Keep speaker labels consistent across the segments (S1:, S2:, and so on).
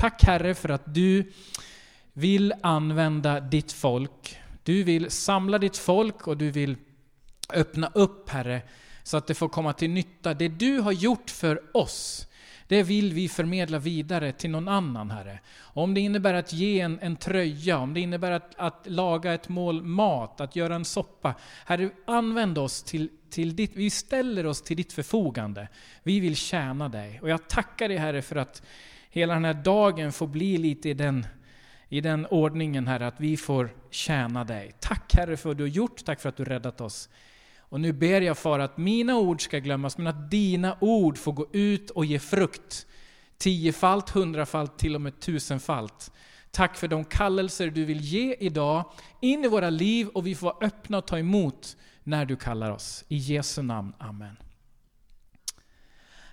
S1: Tack Herre för att du vill använda ditt folk. Du vill samla ditt folk och du vill öppna upp Herre, så att det får komma till nytta. Det du har gjort för oss, det vill vi förmedla vidare till någon annan, Herre. Om det innebär att ge en, en tröja, om det innebär att, att laga ett mål mat, att göra en soppa. Herre, använd oss till, till ditt, vi ställer oss till ditt förfogande. Vi vill tjäna dig. Och jag tackar dig Herre för att hela den här dagen får bli lite i den, i den ordningen Herre, att vi får tjäna dig. Tack Herre för vad du har gjort, tack för att du räddat oss. Och nu ber jag för att mina ord ska glömmas, men att dina ord får gå ut och ge frukt. Tiofalt, hundrafalt, till och med tusenfalt. Tack för de kallelser du vill ge idag in i våra liv och vi får vara öppna och ta emot när du kallar oss. I Jesu namn, Amen.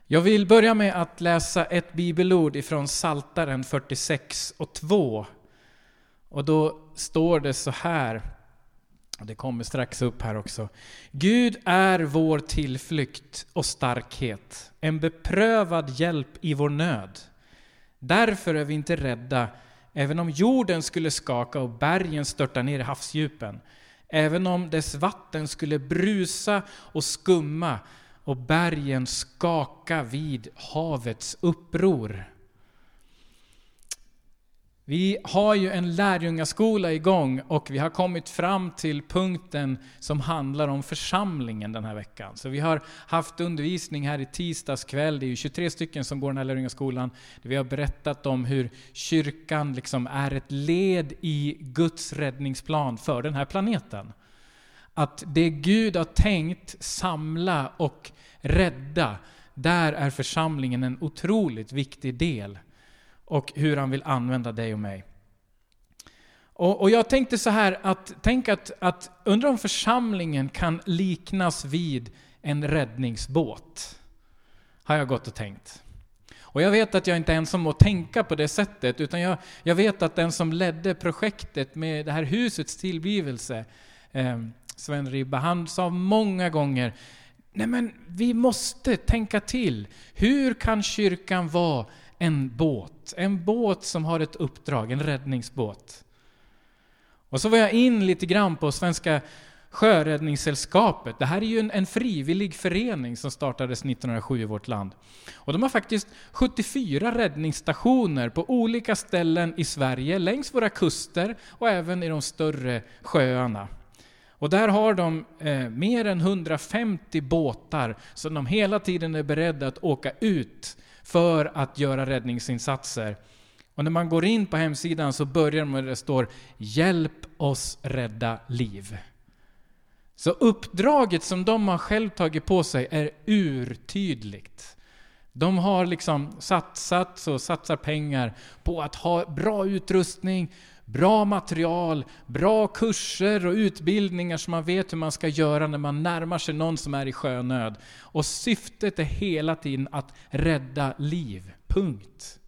S1: Jag vill börja med att läsa ett bibelord ifrån Saltaren 46 och 2. Och då står det så här det kommer strax upp här också. Gud är vår tillflykt och starkhet, en beprövad hjälp i vår nöd. Därför är vi inte rädda, även om jorden skulle skaka och bergen störta ner i havsdjupen. Även om dess vatten skulle brusa och skumma och bergen skaka vid havets uppror. Vi har ju en lärjungaskola igång och vi har kommit fram till punkten som handlar om församlingen den här veckan. Så vi har haft undervisning här i tisdags kväll, det är ju 23 stycken som går den här lärjungaskolan. Vi har berättat om hur kyrkan liksom är ett led i Guds räddningsplan för den här planeten. Att det Gud har tänkt samla och rädda, där är församlingen en otroligt viktig del och hur han vill använda dig och mig. Och, och jag tänkte så här att, tänk att, att undra om församlingen kan liknas vid en räddningsbåt. Har jag gått och tänkt. Och jag vet att jag inte är ensam om att tänka på det sättet, utan jag, jag vet att den som ledde projektet med det här husets tillblivelse, eh, Sven Ribba, han sa många gånger Nej men vi måste tänka till. Hur kan kyrkan vara en båt. En båt som har ett uppdrag, en räddningsbåt. Och så var jag in lite grann på Svenska Sjöräddningssällskapet. Det här är ju en, en, frivillig förening som startades 1907 i vårt land. Och de har faktiskt 74 räddningsstationer på olika ställen i Sverige, längs våra kuster och även i de större sjöarna. Och där har de eh, mer än 150 båtar som de hela tiden är beredda att åka ut för att göra räddningsinsatser. Och när man går in på hemsidan så börjar man med det står Hjälp oss rädda liv. Så uppdraget som de har själv tagit på sig är urtydligt. De har liksom satsat och satsar pengar på att ha bra utrustning, bra material, bra kurser och utbildningar så man vet hur man ska göra när man närmar sig någon som är i sjönöd. Och syftet är hela tiden att rädda liv. Punkt.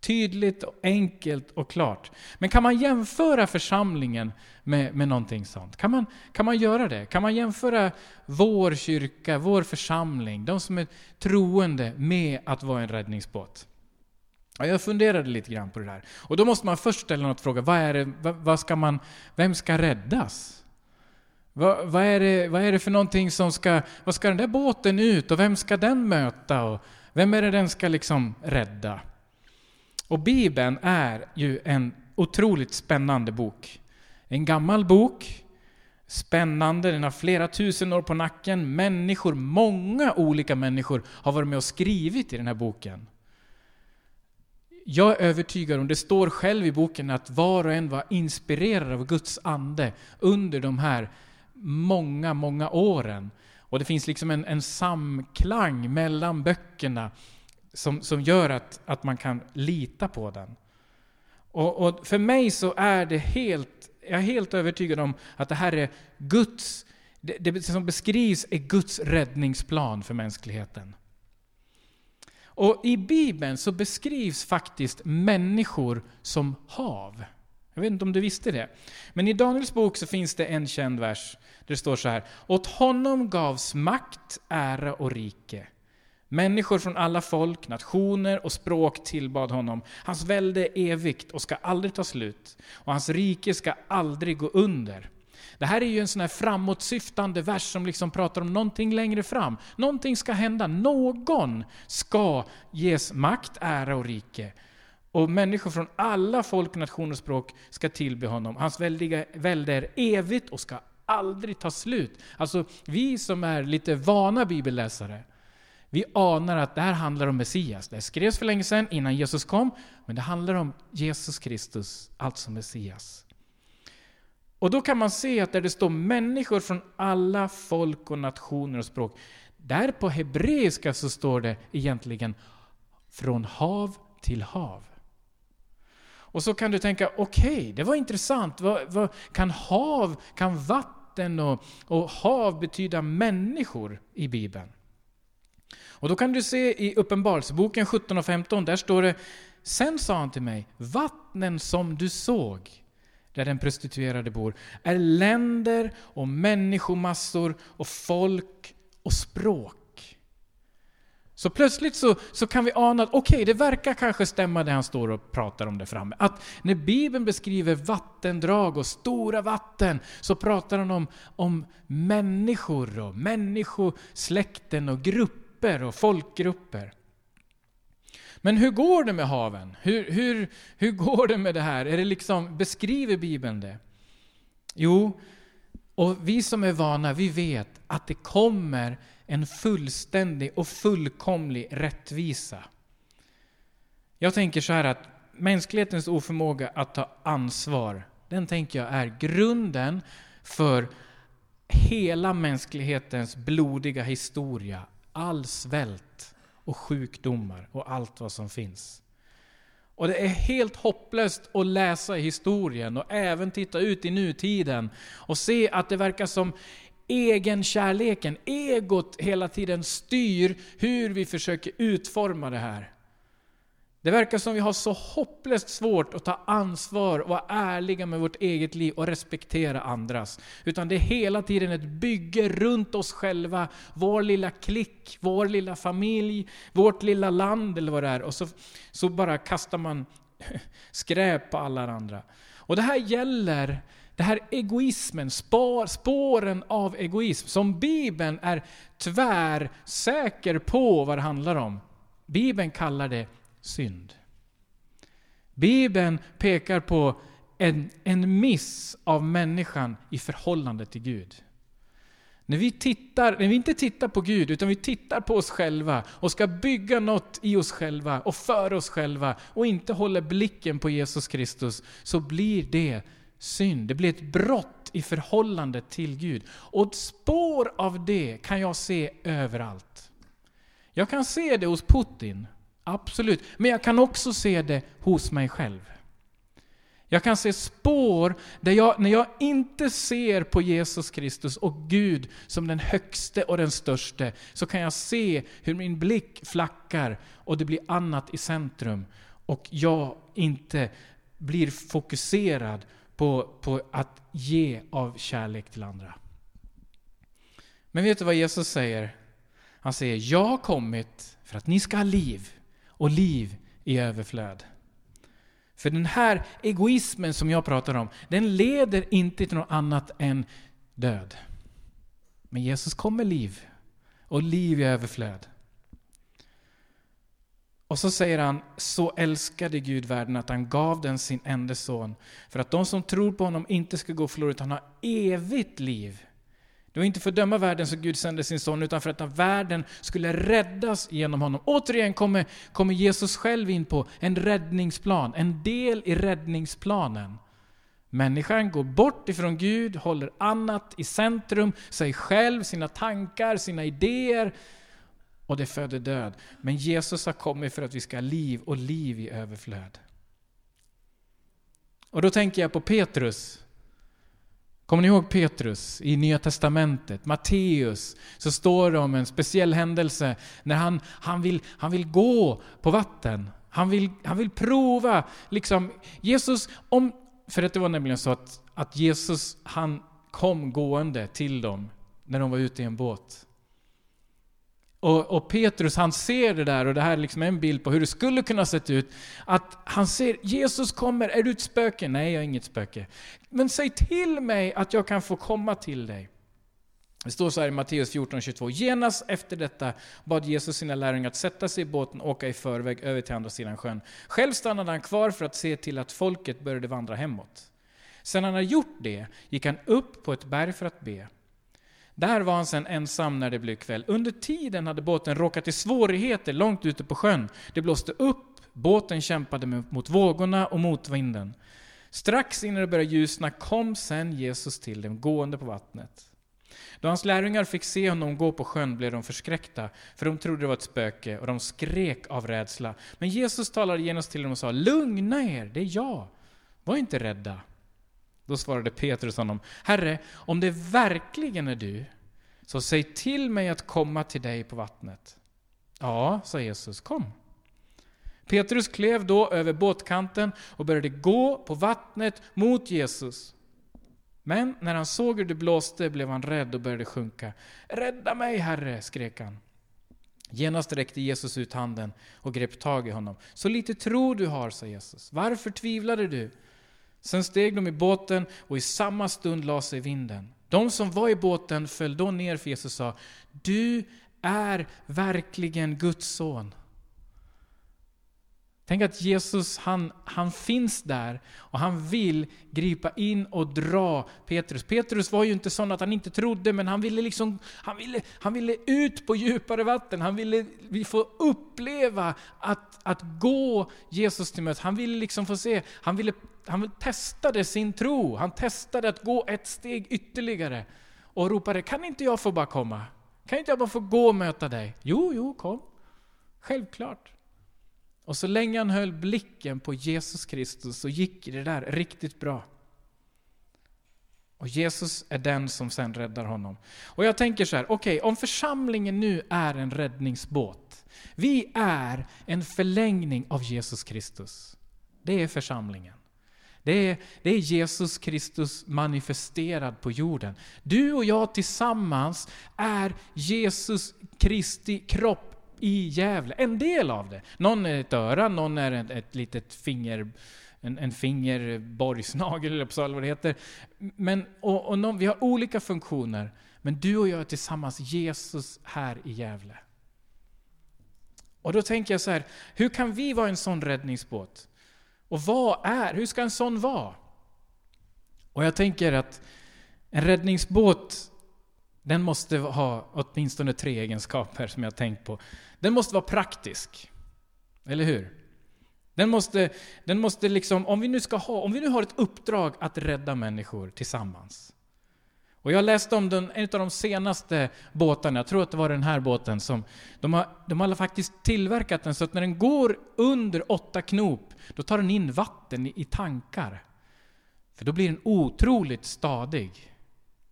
S1: Tydligt, och enkelt och klart. Men kan man jämföra församlingen med, med någonting sånt? Kan man, kan man göra det? Kan man jämföra vår kyrka, vår församling, de som är troende med att vara en räddningsbåt? Jag funderade lite grann på det där. Och då måste man först ställa något fråga. Vad är det, vad, vad ska man, vem ska räddas? Vad, vad, är det, vad är det för någonting som ska... Vad ska den där båten ut och vem ska den möta? Och vem är det den ska liksom rädda? Och Bibeln är ju en otroligt spännande bok. En gammal bok, spännande, den har flera tusen år på nacken. Människor, många olika människor har varit med och skrivit i den här boken. Jag är övertygad om, det står själv i boken, att var och en var inspirerad av Guds ande under de här många, många åren. Och det finns liksom en, en samklang mellan böckerna som, som gör att, att man kan lita på den. Och, och, för mig så är det helt, jag är helt övertygad om att det här är Guds, det, det som beskrivs är Guds räddningsplan för mänskligheten. Och i Bibeln så beskrivs faktiskt människor som hav. Jag vet inte om du visste det. Men i Daniels bok så finns det en känd vers där det står så här. Åt honom gavs makt, ära och rike. Människor från alla folk, nationer och språk tillbad honom. Hans välde är evigt och ska aldrig ta slut. Och hans rike ska aldrig gå under. Det här är ju en sån här framåtsyftande vers som liksom pratar om någonting längre fram. Någonting ska hända, någon ska ges makt, ära och rike. Och människor från alla folk, nationer och språk ska tillbe honom. Hans väldiga välde är evigt och ska aldrig ta slut. Alltså, vi som är lite vana bibelläsare, vi anar att det här handlar om Messias. Det skrevs för länge sedan, innan Jesus kom, men det handlar om Jesus Kristus, alltså Messias. Och då kan man se att där det står människor från alla folk och nationer och språk, där på hebreiska så står det egentligen från hav till hav. Och så kan du tänka, okej, okay, det var intressant. Vad, vad, kan hav, kan vatten och, och hav betyda människor i Bibeln? Och då kan du se i Uppenbarelseboken 17 och 15, där står det Sen sa han till mig, vattnen som du såg, där den prostituerade bor, är länder och människomassor och folk och språk. Så plötsligt så, så kan vi ana att okej, okay, det verkar kanske stämma det han står och pratar om där framme. Att när Bibeln beskriver vattendrag och stora vatten så pratar han om, om människor och människosläkten och grupper och folkgrupper. Men hur går det med haven? Hur, hur, hur går det med det här? Är det liksom, beskriver Bibeln det? Jo, och vi som är vana, vi vet att det kommer en fullständig och fullkomlig rättvisa. Jag tänker så här att mänsklighetens oförmåga att ta ansvar, den tänker jag är grunden för hela mänsklighetens blodiga historia. All svält och sjukdomar och allt vad som finns. Och det är helt hopplöst att läsa historien och även titta ut i nutiden och se att det verkar som egenkärleken, egot hela tiden styr hur vi försöker utforma det här. Det verkar som vi har så hopplöst svårt att ta ansvar och vara ärliga med vårt eget liv och respektera andras. Utan det är hela tiden ett bygge runt oss själva, vår lilla klick, vår lilla familj, vårt lilla land eller vad det är. Och så, så bara kastar man skräp på alla andra. Och det här gäller det här egoismen, spår, spåren av egoism, som Bibeln är tvärsäker på vad det handlar om. Bibeln kallar det synd. Bibeln pekar på en, en miss av människan i förhållande till Gud. När vi, tittar, när vi inte tittar på Gud, utan vi tittar på oss själva och ska bygga något i oss själva och för oss själva och inte håller blicken på Jesus Kristus, så blir det synd. Det blir ett brott i förhållande till Gud. Och spår av det kan jag se överallt. Jag kan se det hos Putin, absolut. Men jag kan också se det hos mig själv. Jag kan se spår där jag, när jag inte ser på Jesus Kristus och Gud som den högste och den störste, så kan jag se hur min blick flackar och det blir annat i centrum. Och jag inte blir fokuserad på, på att ge av kärlek till andra. Men vet du vad Jesus säger? Han säger, jag har kommit för att ni ska ha liv, och liv i överflöd. För den här egoismen som jag pratar om, den leder inte till något annat än död. Men Jesus kommer liv, och liv i överflöd. Och så säger han, så älskade Gud världen att han gav den sin enda son, för att de som tror på honom inte ska gå förlorade utan ha evigt liv. Det var inte för att döma världen som Gud sände sin son, utan för att världen skulle räddas genom honom. Återigen kommer, kommer Jesus själv in på en räddningsplan, en del i räddningsplanen. Människan går bort ifrån Gud, håller annat i centrum, sig själv, sina tankar, sina idéer, och det föder död. Men Jesus har kommit för att vi ska ha liv och liv i överflöd. Och då tänker jag på Petrus. Kommer ni ihåg Petrus i Nya Testamentet? Matteus, så står det om en speciell händelse när han, han, vill, han vill gå på vatten. Han vill, han vill prova, liksom, Jesus, om, för att det var nämligen så att, att Jesus, han kom gående till dem när de var ute i en båt. Och, och, Petrus han ser det där, och det här är liksom en bild på hur det skulle kunna sett ut. Att han ser, Jesus kommer, är du ett spöke? Nej, jag är inget spöke. Men säg till mig att jag kan få komma till dig. Det står så här i Matteus 14.22. Genast efter detta bad Jesus sina lärjungar att sätta sig i båten och åka i förväg över till andra sidan sjön. Själv stannade han kvar för att se till att folket började vandra hemåt. Sedan han hade gjort det gick han upp på ett berg för att be. Där var han sedan ensam när det blev kväll. Under tiden hade båten råkat i svårigheter långt ute på sjön. Det blåste upp, båten kämpade mot vågorna och mot vinden. Strax innan det började ljusna kom sen Jesus till dem gående på vattnet. Då hans lärjungar fick se honom gå på sjön blev de förskräckta, för de trodde det var ett spöke, och de skrek av rädsla. Men Jesus talade genast till dem och sa, Lugna er, det är jag. Var inte rädda. Då svarade Petrus honom, Herre, om det verkligen är du, så säg till mig att komma till dig på vattnet. Ja, sa Jesus, kom. Petrus klev då över båtkanten och började gå på vattnet mot Jesus. Men när han såg hur det blåste blev han rädd och började sjunka. Rädda mig, Herre, skrek han. Genast räckte Jesus ut handen och grep tag i honom. Så lite tro du har, sa Jesus. Varför tvivlade du? Sen steg de i båten och i samma stund la sig vinden. De som var i båten föll då ner för Jesus och sa, Du är verkligen Guds son. Tänk att Jesus, han, han finns där och han vill gripa in och dra Petrus. Petrus var ju inte sån att han inte trodde, men han ville, liksom, han ville, han ville ut på djupare vatten. Han ville vi få uppleva att, att gå Jesus till mötes. Han ville liksom få se, han, ville, han testade sin tro. Han testade att gå ett steg ytterligare. Och ropade, kan inte jag få bara komma? Kan inte jag bara få gå och möta dig? Jo, jo, kom. Självklart. Och så länge han höll blicken på Jesus Kristus så gick det där riktigt bra. Och Jesus är den som sen räddar honom. Och jag tänker så här, okej, okay, om församlingen nu är en räddningsbåt. Vi är en förlängning av Jesus Kristus. Det är församlingen. Det är, det är Jesus Kristus manifesterad på jorden. Du och jag tillsammans är Jesus Kristi kropp i Gävle. En del av det. Någon är ett öra, någon är ett, ett litet finger en, en fingerborgsnagel eller på vad det heter. Men, och, och någon, vi har olika funktioner. Men du och jag är tillsammans Jesus här i Gävle. Och då tänker jag så här, hur kan vi vara en sån räddningsbåt? Och vad är, hur ska en sån vara? Och jag tänker att en räddningsbåt den måste ha åtminstone tre egenskaper som jag har tänkt på. Den måste vara praktisk. Eller hur? Den måste, den måste liksom, om vi nu ska ha, om vi nu har ett uppdrag att rädda människor tillsammans. Och jag läste om den, en av de senaste båtarna, jag tror att det var den här båten, som de har, de har faktiskt tillverkat den så att när den går under åtta knop, då tar den in vatten i, i tankar. För då blir den otroligt stadig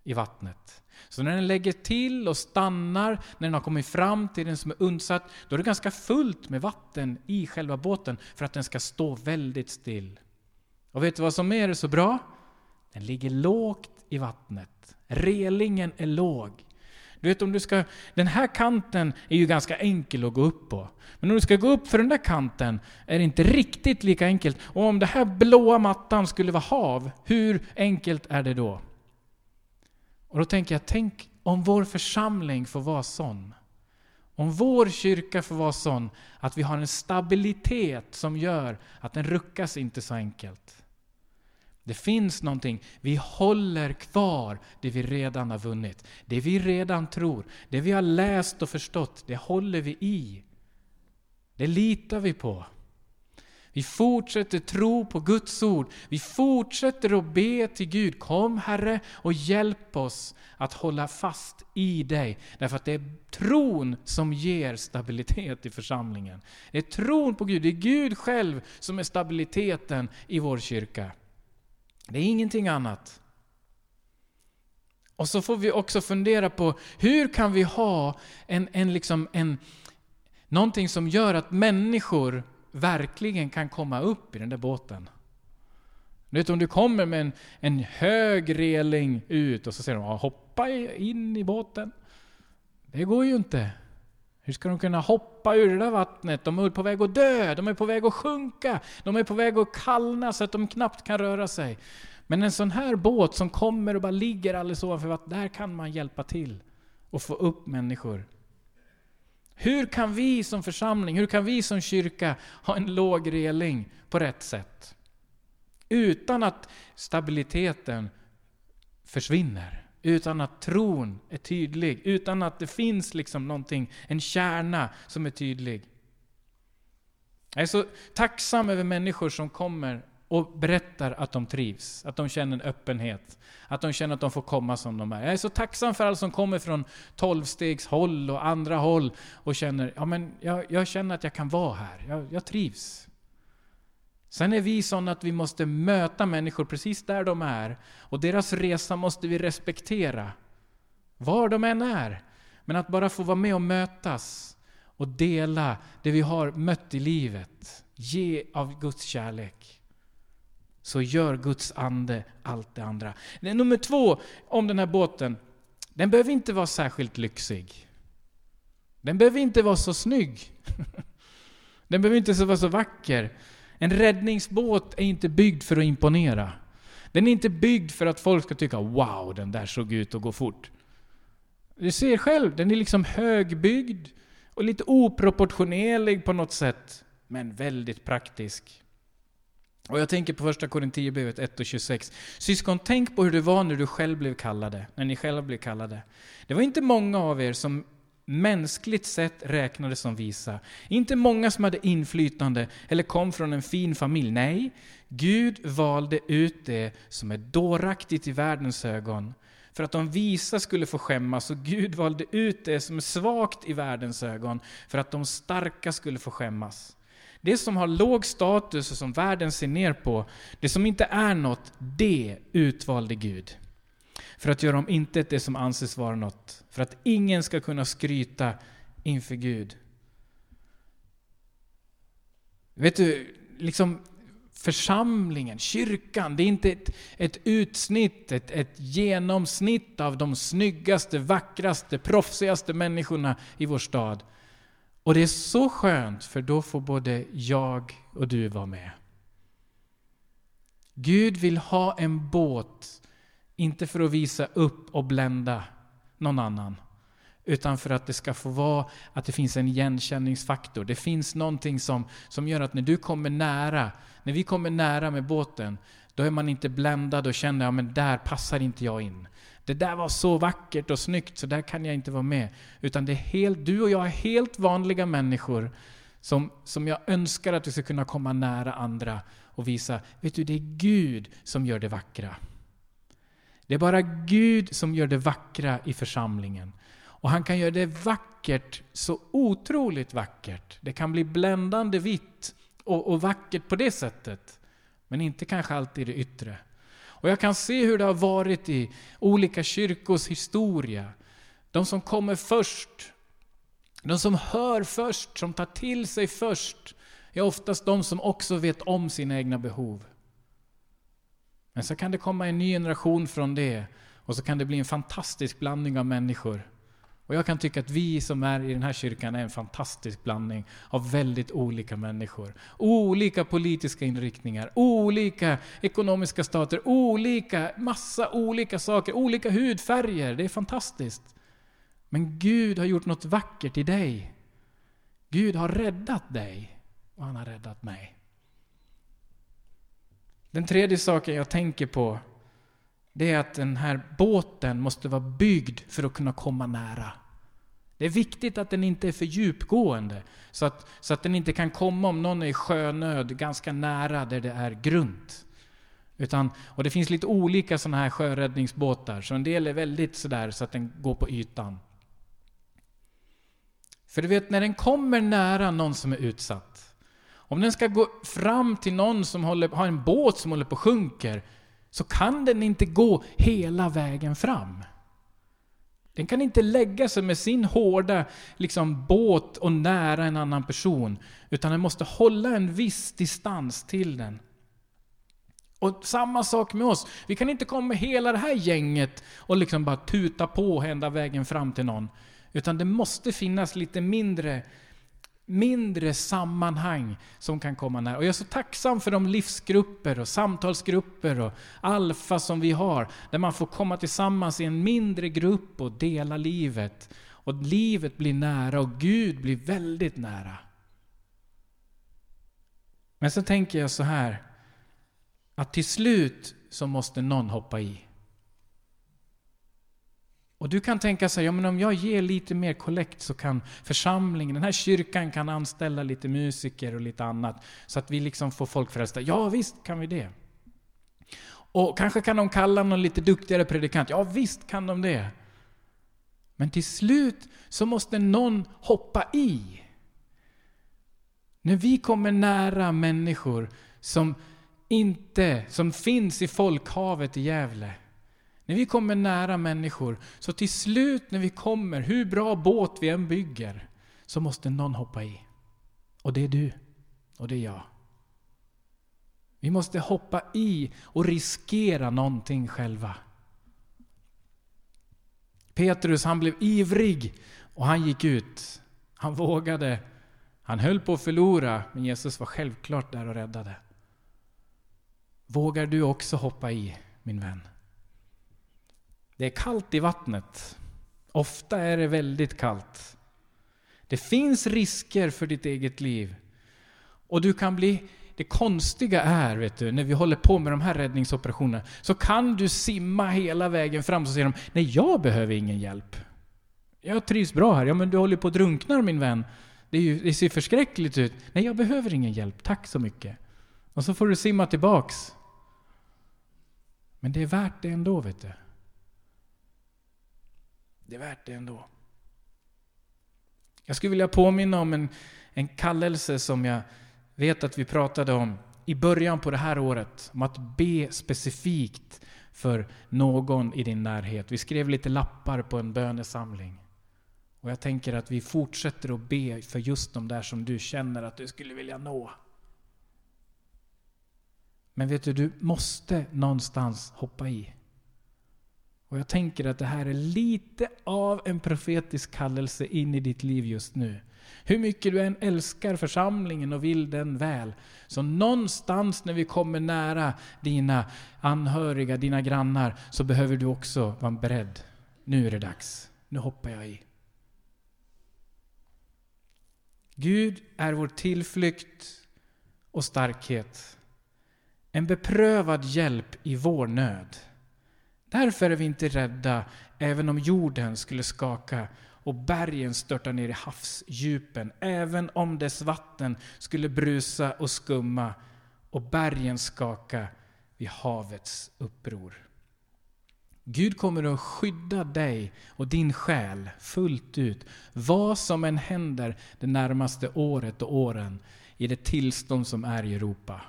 S1: i vattnet. Så när den lägger till och stannar, när den har kommit fram till den som är undsatt, då är det ganska fullt med vatten i själva båten för att den ska stå väldigt still. Och vet du vad som är så bra? Den ligger lågt i vattnet. Relingen är låg. Du vet om du ska, den här kanten är ju ganska enkel att gå upp på. Men om du ska gå upp för den där kanten är det inte riktigt lika enkelt. Och om den här blåa mattan skulle vara hav, hur enkelt är det då? Och då tänker jag, tänk om vår församling får vara sån. Om vår kyrka får vara sån att vi har en stabilitet som gör att den ruckas inte så enkelt. Det finns någonting, vi håller kvar det vi redan har vunnit. Det vi redan tror, det vi har läst och förstått, det håller vi i. Det litar vi på. Vi fortsätter tro på Guds ord. Vi fortsätter att be till Gud. Kom Herre och hjälp oss att hålla fast i dig. Därför att det är tron som ger stabilitet i församlingen. Det är tron på Gud. Det är Gud själv som är stabiliteten i vår kyrka. Det är ingenting annat. Och så får vi också fundera på hur kan vi ha en, en, liksom en, någonting som gör att människor verkligen kan komma upp i den där båten. Du vet om du kommer med en, en hög reling ut och så säger de hoppa in i båten. Det går ju inte. Hur ska de kunna hoppa ur det där vattnet? De är på väg att dö, de är på väg att sjunka, de är på väg att kallna så att de knappt kan röra sig. Men en sån här båt som kommer och bara ligger alldeles ovanför vattnet, där kan man hjälpa till och få upp människor. Hur kan vi som församling, hur kan vi som kyrka ha en låg reling på rätt sätt? Utan att stabiliteten försvinner. Utan att tron är tydlig. Utan att det finns liksom någonting, en kärna som är tydlig. Jag är så tacksam över människor som kommer och berättar att de trivs, att de känner en öppenhet, att de känner att de får komma som de är. Jag är så tacksam för alla som kommer från tolvstegshåll och andra håll och känner, ja men jag, jag känner att jag kan vara här, jag, jag trivs. Sen är vi sådana att vi måste möta människor precis där de är. Och deras resa måste vi respektera. Var de än är. Men att bara få vara med och mötas och dela det vi har mött i livet. Ge av Guds kärlek. Så gör Guds ande allt det andra. Nummer två om den här båten. Den behöver inte vara särskilt lyxig. Den behöver inte vara så snygg. Den behöver inte vara så vacker. En räddningsbåt är inte byggd för att imponera. Den är inte byggd för att folk ska tycka ”Wow, den där såg ut att gå fort”. Du ser själv, den är liksom högbyggd och lite oproportionerlig på något sätt, men väldigt praktisk. Och jag tänker på första Korinthierbrevet 1 och 26. Syskon, tänk på hur det var när du själv blev kallade, när ni själva blev kallade. Det var inte många av er som mänskligt sett räknades som visa. Inte många som hade inflytande eller kom från en fin familj. Nej, Gud valde ut det som är dåraktigt i världens ögon för att de visa skulle få skämmas och Gud valde ut det som är svagt i världens ögon för att de starka skulle få skämmas. Det som har låg status och som världen ser ner på, det som inte är något, det utvalde Gud för att göra om intet det som anses vara något, för att ingen ska kunna skryta inför Gud. Vet du, liksom församlingen, kyrkan, det är inte ett, ett utsnitt, ett, ett genomsnitt av de snyggaste, vackraste, proffsigaste människorna i vår stad. Och det är så skönt, för då får både jag och du vara med. Gud vill ha en båt inte för att visa upp och blända någon annan. Utan för att det ska få vara att det finns en igenkänningsfaktor. Det finns någonting som, som gör att när du kommer nära, när vi kommer nära med båten, då är man inte bländad och känner att ja, där passar inte jag in. Det där var så vackert och snyggt så där kan jag inte vara med. Utan det är helt, du och jag är helt vanliga människor som, som jag önskar att du ska kunna komma nära andra och visa, vet du, det är Gud som gör det vackra. Det är bara Gud som gör det vackra i församlingen. Och han kan göra det vackert, så otroligt vackert. Det kan bli bländande vitt och, och vackert på det sättet. Men inte kanske alltid det yttre. Och jag kan se hur det har varit i olika kyrkors historia. De som kommer först, de som hör först, som tar till sig först, är oftast de som också vet om sina egna behov. Men så kan det komma en ny generation från det och så kan det bli en fantastisk blandning av människor. Och jag kan tycka att vi som är i den här kyrkan är en fantastisk blandning av väldigt olika människor. Olika politiska inriktningar, olika ekonomiska stater, olika, massa olika saker, olika hudfärger. Det är fantastiskt. Men Gud har gjort något vackert i dig. Gud har räddat dig och han har räddat mig. Den tredje saken jag tänker på det är att den här båten måste vara byggd för att kunna komma nära. Det är viktigt att den inte är för djupgående, så att, så att den inte kan komma om någon är i sjönöd ganska nära där det är grunt. Utan, och det finns lite olika sådana här sjöräddningsbåtar, så en del är väldigt sådär så att den går på ytan. För du vet, när den kommer nära någon som är utsatt, om den ska gå fram till någon som håller, har en båt som håller på att sjunker, så kan den inte gå hela vägen fram. Den kan inte lägga sig med sin hårda liksom, båt och nära en annan person, utan den måste hålla en viss distans till den. Och samma sak med oss. Vi kan inte komma med hela det här gänget och liksom bara tuta på hända vägen fram till någon. Utan det måste finnas lite mindre, mindre sammanhang som kan komma nära. Och jag är så tacksam för de livsgrupper och samtalsgrupper och alfa som vi har. Där man får komma tillsammans i en mindre grupp och dela livet. Och livet blir nära och Gud blir väldigt nära. Men så tänker jag så här. Att till slut så måste någon hoppa i. Och du kan tänka sig, ja men om jag ger lite mer kollekt så kan församlingen, den här kyrkan kan anställa lite musiker och lite annat. Så att vi liksom får folk frälsta. Ja visst kan vi det. Och kanske kan de kalla någon lite duktigare predikant. Ja visst kan de det. Men till slut så måste någon hoppa i. När vi kommer nära människor som inte, som finns i folkhavet i Gävle. När vi kommer nära människor, så till slut när vi kommer, hur bra båt vi än bygger, så måste någon hoppa i. Och det är du. Och det är jag. Vi måste hoppa i och riskera någonting själva. Petrus han blev ivrig och han gick ut. Han vågade. Han höll på att förlora, men Jesus var självklart där och räddade. Vågar du också hoppa i, min vän? Det är kallt i vattnet. Ofta är det väldigt kallt. Det finns risker för ditt eget liv. Och du kan bli... Det konstiga är, vet du, när vi håller på med de här räddningsoperationerna, så kan du simma hela vägen fram och säger de, nej jag behöver ingen hjälp. Jag trivs bra här. Ja men du håller på att drunkna min vän. Det, ju, det ser förskräckligt ut. Nej jag behöver ingen hjälp, tack så mycket. Och så får du simma tillbaks. Men det är värt det ändå, vet du. Det är värt det ändå. Jag skulle vilja påminna om en, en kallelse som jag vet att vi pratade om i början på det här året. Om att be specifikt för någon i din närhet. Vi skrev lite lappar på en bönesamling. Och jag tänker att vi fortsätter att be för just de där som du känner att du skulle vilja nå. Men vet du, du måste någonstans hoppa i. Och jag tänker att det här är lite av en profetisk kallelse in i ditt liv just nu. Hur mycket du än älskar församlingen och vill den väl, så någonstans när vi kommer nära dina anhöriga, dina grannar, så behöver du också vara beredd. Nu är det dags. Nu hoppar jag i. Gud är vår tillflykt och starkhet. En beprövad hjälp i vår nöd. Därför är vi inte rädda, även om jorden skulle skaka och bergen störta ner i havsdjupen, även om dess vatten skulle brusa och skumma och bergen skaka vid havets uppror. Gud kommer att skydda dig och din själ fullt ut, vad som än händer det närmaste året och åren i det tillstånd som är i Europa.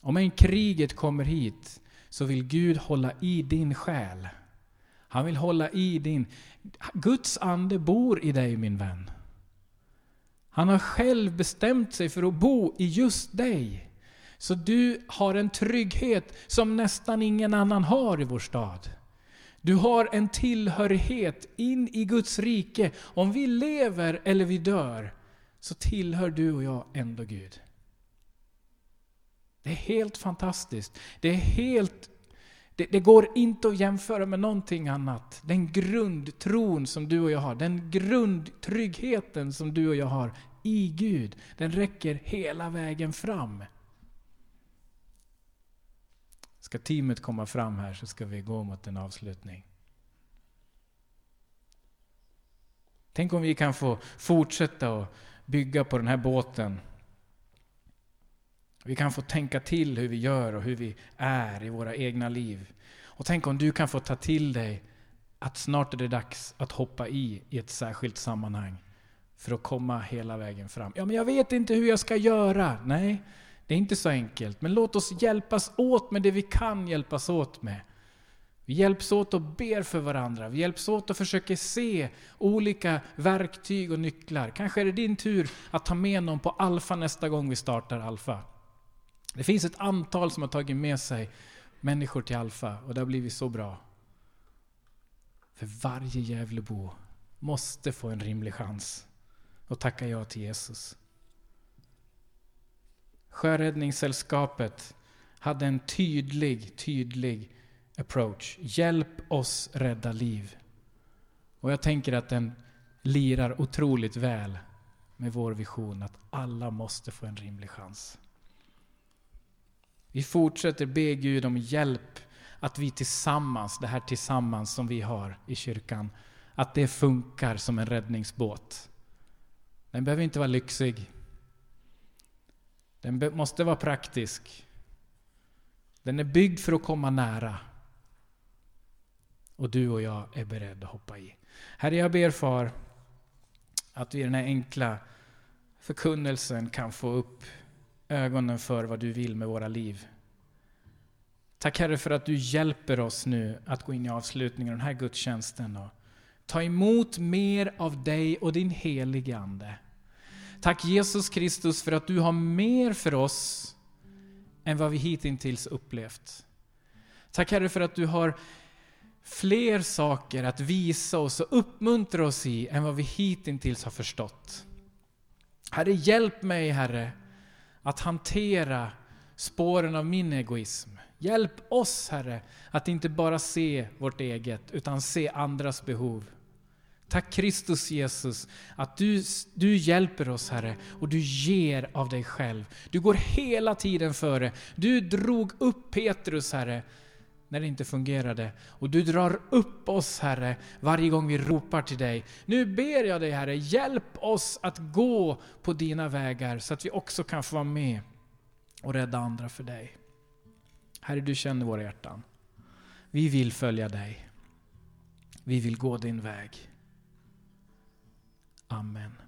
S1: Om en kriget kommer hit så vill Gud hålla i din själ. Han vill hålla i din... Guds ande bor i dig min vän. Han har själv bestämt sig för att bo i just dig. Så du har en trygghet som nästan ingen annan har i vår stad. Du har en tillhörighet in i Guds rike. Om vi lever eller vi dör, så tillhör du och jag ändå Gud. Det är helt fantastiskt. Det är helt... Det, det, går inte att jämföra med någonting annat. Den grundtron som du och jag har, den grundtryggheten som du och jag har i Gud, den räcker hela vägen fram. Ska teamet komma fram här så ska vi gå mot en avslutning. Tänk om vi kan få fortsätta att bygga på den här båten vi kan få tänka till hur vi gör och hur vi är i våra egna liv. Och tänk om du kan få ta till dig att snart är det dags att hoppa i i ett särskilt sammanhang för att komma hela vägen fram. Ja, men jag vet inte hur jag ska göra. Nej, det är inte så enkelt. Men låt oss hjälpas åt med det vi kan hjälpas åt med. Vi hjälps åt och ber för varandra. Vi hjälps åt och försöker se olika verktyg och nycklar. Kanske är det din tur att ta med någon på Alfa nästa gång vi startar Alfa. Det finns ett antal som har tagit med sig människor till Alfa och det har blivit så bra. För varje Gävlebo måste få en rimlig chans och tacka ja till Jesus. Sjöräddningssällskapet hade en tydlig, tydlig approach. Hjälp oss rädda liv. Och jag tänker att den lirar otroligt väl med vår vision att alla måste få en rimlig chans. Vi fortsätter be Gud om hjälp att vi tillsammans, det här tillsammans som vi har i kyrkan, att det funkar som en räddningsbåt. Den behöver inte vara lyxig. Den måste vara praktisk. Den är byggd för att komma nära. Och du och jag är beredda att hoppa i. Herre, jag ber far att vi i den här enkla förkunnelsen kan få upp ögonen för vad du vill med våra liv. Tack Herre för att du hjälper oss nu att gå in i avslutningen av den här gudstjänsten och ta emot mer av dig och din helige Ande. Tack Jesus Kristus för att du har mer för oss än vad vi hittills upplevt. Tack Herre för att du har fler saker att visa oss och uppmuntra oss i än vad vi hittills har förstått. Herre, hjälp mig Herre att hantera spåren av min egoism. Hjälp oss Herre att inte bara se vårt eget utan se andras behov. Tack Kristus Jesus att du, du hjälper oss Herre och du ger av dig själv. Du går hela tiden före. Du drog upp Petrus Herre när det inte fungerade. Och du drar upp oss Herre varje gång vi ropar till dig. Nu ber jag dig Herre, hjälp oss att gå på dina vägar så att vi också kan få vara med och rädda andra för dig. Herre, du känner våra hjärtan. Vi vill följa dig. Vi vill gå din väg. Amen.